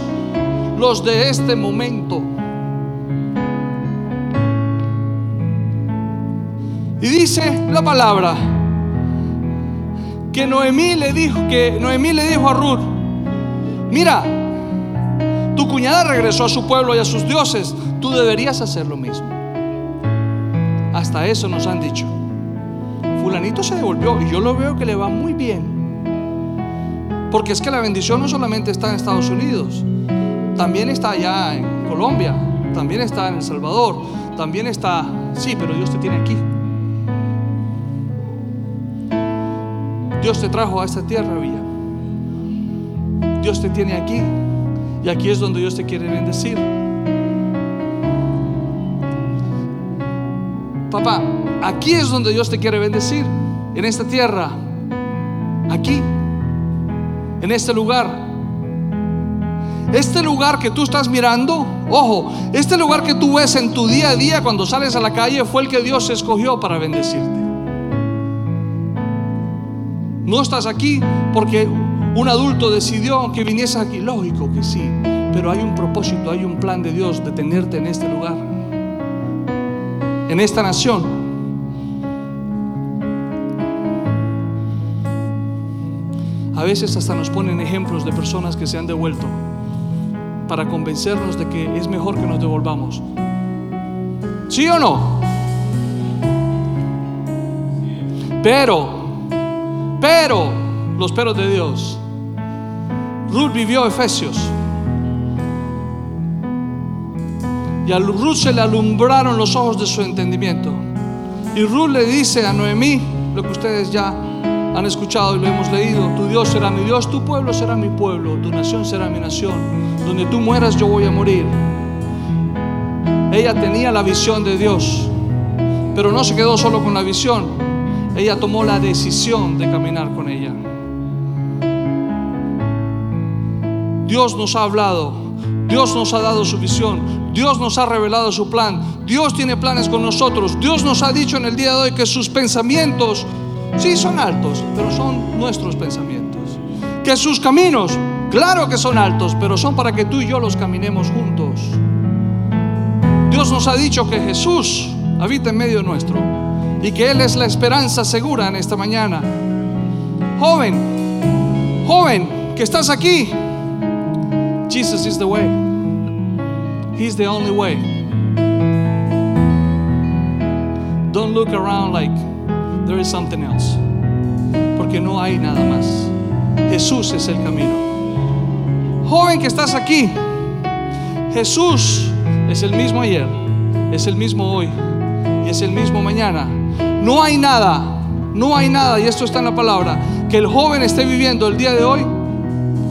los de este momento. Y dice la palabra que Noemí le dijo que Noemí le dijo a Ruth, mira, tu cuñada regresó a su pueblo y a sus dioses, tú deberías hacer lo mismo. Hasta eso nos han dicho. fulanito se devolvió y yo lo veo que le va muy bien. Porque es que la bendición no solamente está en Estados Unidos, también está allá en Colombia, también está en El Salvador, también está, sí, pero Dios te tiene aquí. Dios te trajo a esta tierra, Villa. Dios te tiene aquí. Y aquí es donde Dios te quiere bendecir. Papá, aquí es donde Dios te quiere bendecir. En esta tierra. Aquí. En este lugar. Este lugar que tú estás mirando, ojo, este lugar que tú ves en tu día a día cuando sales a la calle fue el que Dios escogió para bendecirte. No estás aquí porque un adulto decidió que viniese aquí. Lógico que sí, pero hay un propósito, hay un plan de Dios de tenerte en este lugar, en esta nación. A veces hasta nos ponen ejemplos de personas que se han devuelto para convencernos de que es mejor que nos devolvamos. ¿Sí o no? Pero pero, los peros de Dios. Ruth vivió Efesios. Y a Ruth se le alumbraron los ojos de su entendimiento. Y Ruth le dice a Noemí lo que ustedes ya han escuchado y lo hemos leído. Tu Dios será mi Dios, tu pueblo será mi pueblo, tu nación será mi nación. Donde tú mueras yo voy a morir. Ella tenía la visión de Dios, pero no se quedó solo con la visión ella tomó la decisión de caminar con ella. Dios nos ha hablado, Dios nos ha dado su visión, Dios nos ha revelado su plan, Dios tiene planes con nosotros, Dios nos ha dicho en el día de hoy que sus pensamientos sí son altos, pero son nuestros pensamientos. Que sus caminos, claro que son altos, pero son para que tú y yo los caminemos juntos. Dios nos ha dicho que Jesús habita en medio nuestro y que Él es la esperanza segura en esta mañana. Joven, joven, que estás aquí. Jesus is the way. He's the only way. Don't look around like there is something else. Porque no hay nada más. Jesús es el camino. Joven que estás aquí. Jesús es el mismo ayer, es el mismo hoy y es el mismo mañana no hay nada, no hay nada, y esto está en la palabra, que el joven esté viviendo el día de hoy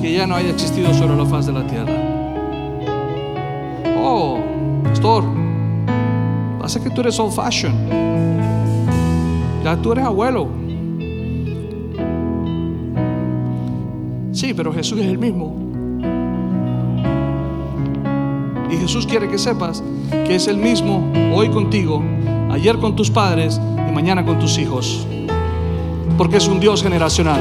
que ya no haya existido sobre la faz de la tierra. Oh, pastor, pasa que tú eres old fashion. Ya tú eres abuelo. Sí, pero Jesús es el mismo. Jesús quiere que sepas que es el mismo hoy contigo, ayer con tus padres mañana con tus hijos, porque es un Dios generacional.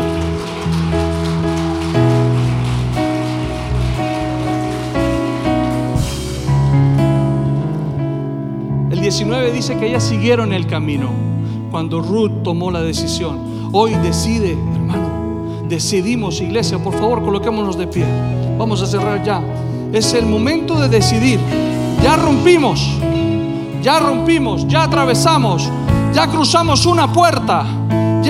El 19 dice que ellas siguieron el camino cuando Ruth tomó la decisión. Hoy decide, hermano, decidimos, iglesia, por favor, coloquémonos de pie. Vamos a cerrar ya. Es el momento de decidir. Ya rompimos, ya rompimos, ya atravesamos, ya cruzamos una puerta.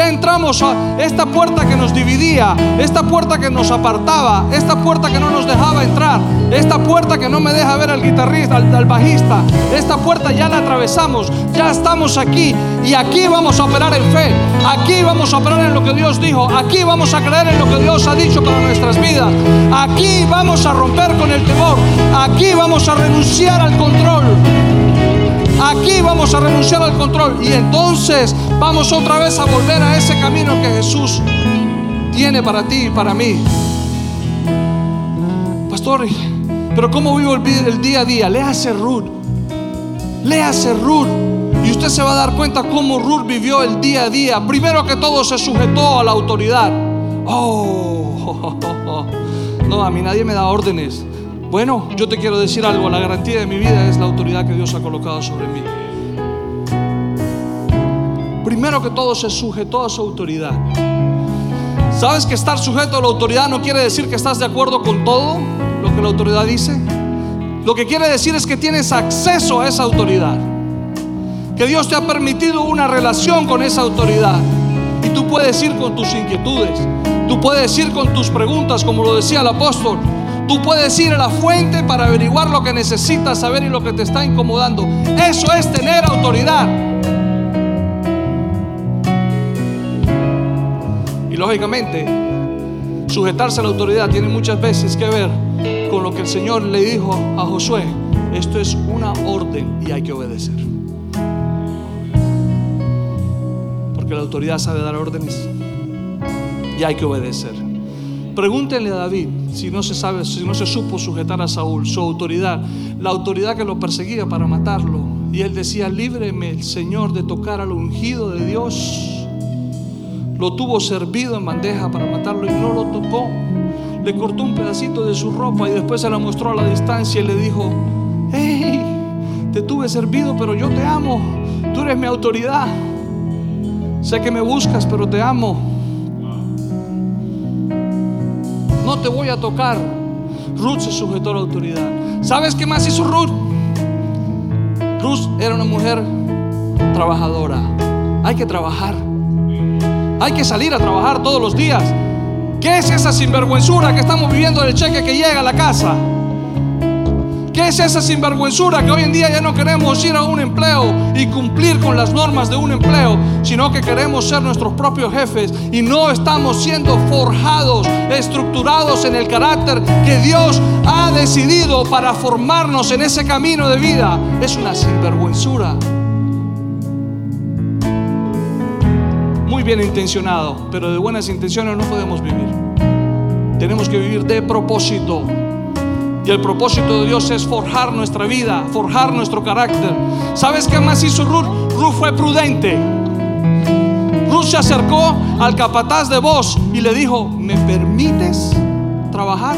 Ya entramos a esta puerta que nos dividía, esta puerta que nos apartaba, esta puerta que no nos dejaba entrar, esta puerta que no me deja ver al guitarrista, al, bajista. Esta puerta ya la atravesamos, ya estamos aquí y aquí vamos a operar en fe, aquí vamos a operar en lo que Dios dijo, aquí vamos a creer en lo que Dios ha dicho para nuestras vidas, aquí vamos a romper con el temor, aquí vamos a renunciar al control. Aquí vamos a renunciar al control y entonces vamos otra vez a volver a ese camino que Jesús tiene para ti y para mí. Pastor, pero ¿cómo vivo el día a día? Léase Ruth. Léase Ruth. Y usted se va a dar cuenta cómo Ruth vivió el día a día. Primero que todo se sujetó a la autoridad. Oh, no, a mí nadie me da órdenes. Bueno, yo te quiero decir algo, la garantía de mi vida es la autoridad que Dios ha colocado sobre mí. Primero que todo se sujetó a su autoridad. ¿Sabes que estar sujeto a la autoridad no quiere decir que estás de acuerdo con todo lo que la autoridad dice? Lo que quiere decir es que tienes acceso a esa autoridad. que Dios te ha permitido una relación con esa autoridad. Y tú puedes ir con tus inquietudes, tú puedes ir con tus preguntas, como lo decía el apóstol. Tú puedes ir a la fuente para averiguar lo que necesitas saber y lo que te está incomodando. Eso es tener autoridad. Y lógicamente, sujetarse a la autoridad tiene muchas veces que ver con lo que el Señor le dijo a Josué. Esto es una orden y hay que obedecer. Porque la autoridad sabe dar órdenes y hay que obedecer. Pregúntenle a David si no se sabe, si no se supo sujetar a Saúl, su autoridad, la autoridad que lo perseguía para matarlo. Y él decía, líbreme el Señor de tocar al ungido de Dios. Lo tuvo servido en bandeja para matarlo y no lo tocó. Le cortó un pedacito de su ropa y después se la mostró a la distancia y le dijo, hey, te tuve servido, pero yo te amo. Tú eres mi autoridad. Sé que me buscas, pero te amo. No te voy a tocar. Ruth se sujetó a la autoridad. ¿Sabes qué más hizo Ruth? Ruth era una mujer trabajadora. Hay que trabajar. Hay que salir a trabajar todos los días. ¿Qué es esa sinvergüenzura que estamos viviendo del cheque que llega a la casa? ¿Qué es esa sinvergüenzura que hoy en día ya no queremos ir a un empleo y cumplir con las normas de un empleo, sino que queremos ser nuestros propios jefes y no estamos siendo forjados, estructurados en el carácter que Dios ha decidido para formarnos en ese camino de vida? Es una sinvergüenzura. Muy bien intencionado, pero de buenas intenciones no podemos vivir. Tenemos que vivir de propósito. El propósito de Dios es forjar nuestra vida, forjar nuestro carácter. ¿Sabes qué más hizo Ruth? Ruth fue prudente. Ruth se acercó al capataz de voz y le dijo, ¿me permites trabajar?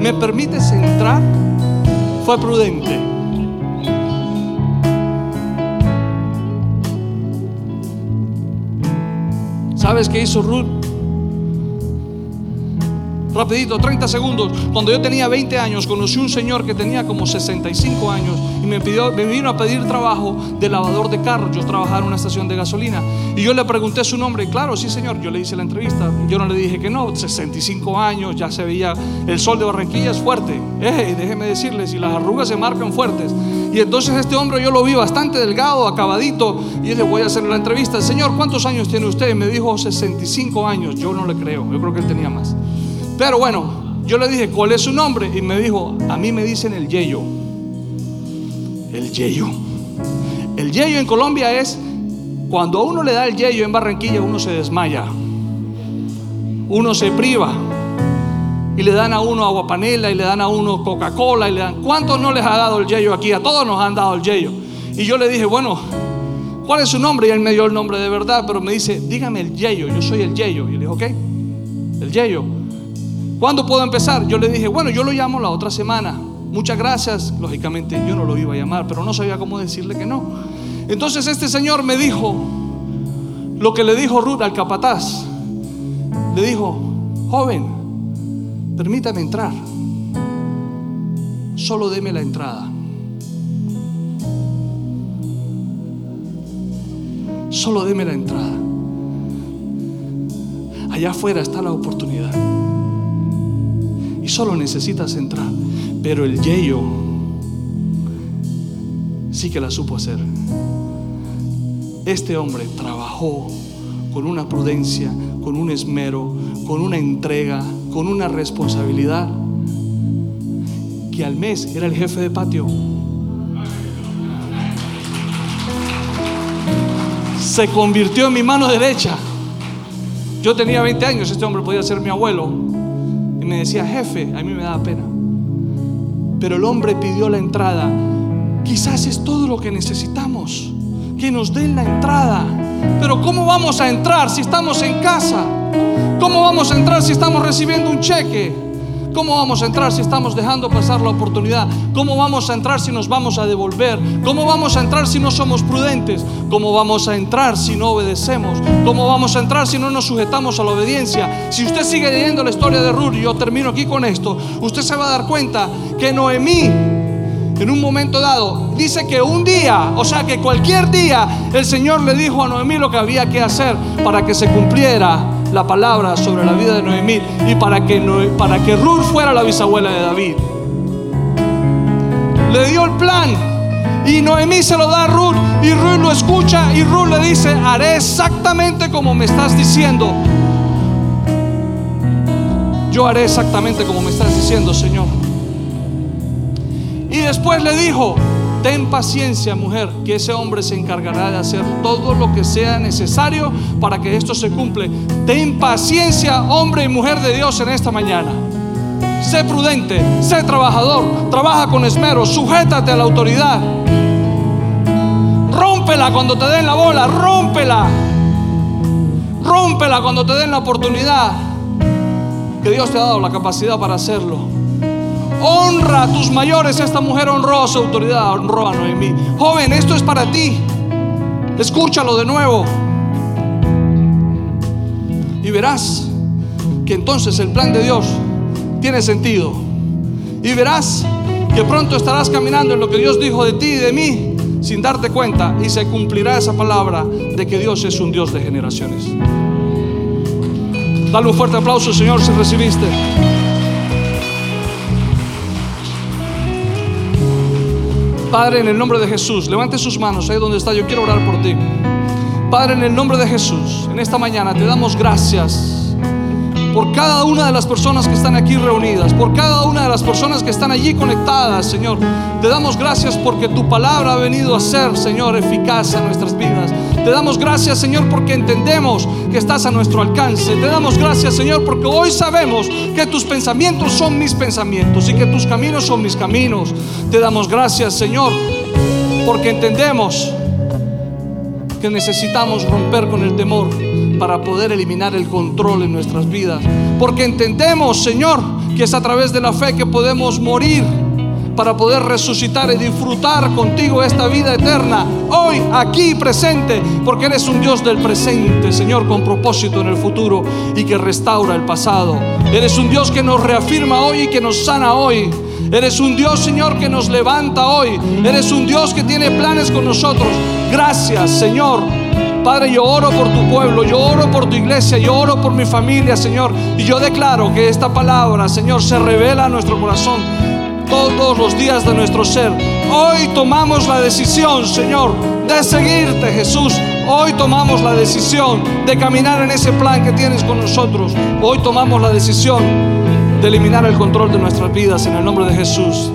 ¿Me permites entrar? Fue prudente. ¿Sabes qué hizo Ruth? Rapidito, 30 segundos. Cuando yo tenía 20 años, conocí un señor que tenía como 65 años y me, pidió, me vino a pedir trabajo de lavador de carros. Yo trabajaba en una estación de gasolina. Y yo le pregunté su nombre. Y claro, sí, señor. Yo le hice la entrevista. Yo no le dije que no. 65 años, ya se veía. El sol de Barranquilla es fuerte. Eh, déjeme decirle, si las arrugas se marcan fuertes. Y entonces este hombre yo lo vi bastante delgado, acabadito. Y le voy a hacer la entrevista. Señor, ¿cuántos años tiene usted? Me dijo 65 años. Yo no le creo. Yo creo que él tenía más. Pero bueno, yo le dije, ¿cuál es su nombre? Y me dijo, a mí me dicen el yeyo. El yeyo. El yeyo en Colombia es cuando a uno le da el yeyo en Barranquilla, uno se desmaya. Uno se priva. Y le dan a uno agua panela y le dan a uno Coca-Cola y le dan. ¿Cuántos no les ha dado el yeyo aquí? A todos nos han dado el yeyo. Y yo le dije, bueno, ¿cuál es su nombre? Y él me dio el nombre de verdad, pero me dice, dígame el yeyo, yo soy el yeyo. Y le dije, ok, el yeyo. ¿Cuándo puedo empezar? Yo le dije, bueno, yo lo llamo la otra semana. Muchas gracias. Lógicamente yo no lo iba a llamar, pero no sabía cómo decirle que no. Entonces este señor me dijo lo que le dijo Ruth al capataz. Le dijo, joven, permítame entrar. Solo deme la entrada. Solo deme la entrada. Allá afuera está la oportunidad y solo necesitas entrar. Pero el Yeyo sí que la supo hacer. Este hombre trabajó con una prudencia, con un esmero, con una entrega, con una responsabilidad, que al mes era el jefe de patio. Se convirtió en mi mano derecha. Yo tenía 20 años, este hombre podía ser mi abuelo me decía, jefe, a mí me da pena. Pero el hombre pidió la entrada. Quizás es todo lo que necesitamos, que nos den la entrada. Pero ¿cómo vamos a entrar si estamos en casa? ¿Cómo vamos a entrar si estamos recibiendo un cheque? ¿Cómo vamos a entrar si estamos dejando pasar la oportunidad? ¿Cómo vamos a entrar si nos vamos a devolver? ¿Cómo vamos a entrar si no somos prudentes? ¿Cómo vamos a entrar si no obedecemos? ¿Cómo vamos a entrar si no nos sujetamos a la obediencia? Si usted sigue leyendo la historia de Ruth, y yo termino aquí con esto, usted se va a dar cuenta que Noemí en un momento dado, dice que un día, o sea que cualquier día, el Señor le dijo a Noemí lo que había que hacer para que se cumpliera la palabra sobre la vida de Noemí y para que, para que Ruth fuera la bisabuela de David. Le dio el plan y Noemí se lo da a Ruth y Ruth lo escucha y Ruth le dice, haré exactamente como me estás diciendo. Yo haré exactamente como me estás diciendo, Señor. Y después le dijo, ten paciencia mujer, que ese hombre se encargará de hacer todo lo que sea necesario para que esto se cumple. Ten paciencia, hombre y mujer de Dios, en esta mañana. Sé prudente, sé trabajador, trabaja con esmero, sujétate a la autoridad. Rómpela cuando te den la bola, rómpela. Rómpela cuando te den la oportunidad. Que Dios te ha dado la capacidad para hacerlo. Honra a tus mayores. Esta mujer honró a su autoridad, honró a Noemí. Joven, esto es para ti. Escúchalo de nuevo. Y verás que entonces el plan de Dios tiene sentido. Y verás que pronto estarás caminando en lo que Dios dijo de ti y de mí sin darte cuenta y se cumplirá esa palabra de que Dios es un Dios de generaciones. Dale un fuerte aplauso, Señor, si recibiste. Padre, en el nombre de Jesús, levante sus manos ahí donde está. Yo quiero orar por ti. Padre, en el nombre de Jesús, en esta mañana te damos gracias por cada una de las personas que están aquí reunidas, por cada una de las personas que están allí conectadas, Señor. Te damos gracias porque tu palabra ha venido a ser, Señor, eficaz en nuestras vidas. Te damos gracias, Señor, porque entendemos que estás a nuestro alcance. Te damos gracias, Señor, porque hoy sabemos que tus pensamientos son mis pensamientos y que tus caminos son mis caminos. Te damos gracias, Señor, porque entendemos que necesitamos romper con el temor para poder eliminar el control en nuestras vidas. Porque entendemos, Señor, que es a través de la fe que podemos morir para poder resucitar y disfrutar contigo esta vida eterna, hoy, aquí presente, porque eres un Dios del presente, Señor, con propósito en el futuro y que restaura el pasado. Eres un Dios que nos reafirma hoy y que nos sana hoy. Eres un Dios, Señor, que nos levanta hoy. Eres un Dios que tiene planes con nosotros. Gracias, Señor Padre, yo oro por tu pueblo, yo oro por tu iglesia, yo oro por mi familia, Señor. Y yo declaro que esta palabra, Señor, se revela a nuestro corazón todos los días de nuestro ser. Hoy tomamos la decisión, Señor, de seguirte, Jesús. Hoy tomamos la decisión de caminar en ese plan que tienes con nosotros. Hoy tomamos la decisión de eliminar el control de nuestras vidas en el nombre de Jesús.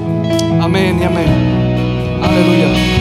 Amén y amén. Aleluya.